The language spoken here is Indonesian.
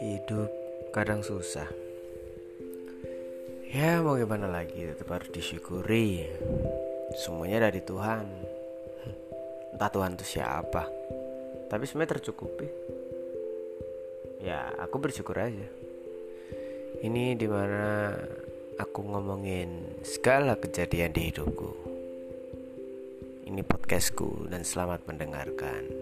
Hidup kadang susah. Ya mau gimana lagi tetap harus disyukuri. Semuanya dari Tuhan. Entah Tuhan itu siapa. Tapi semuanya tercukupi. Ya aku bersyukur aja. Ini di mana aku ngomongin segala kejadian di hidupku. Ini podcastku dan selamat mendengarkan.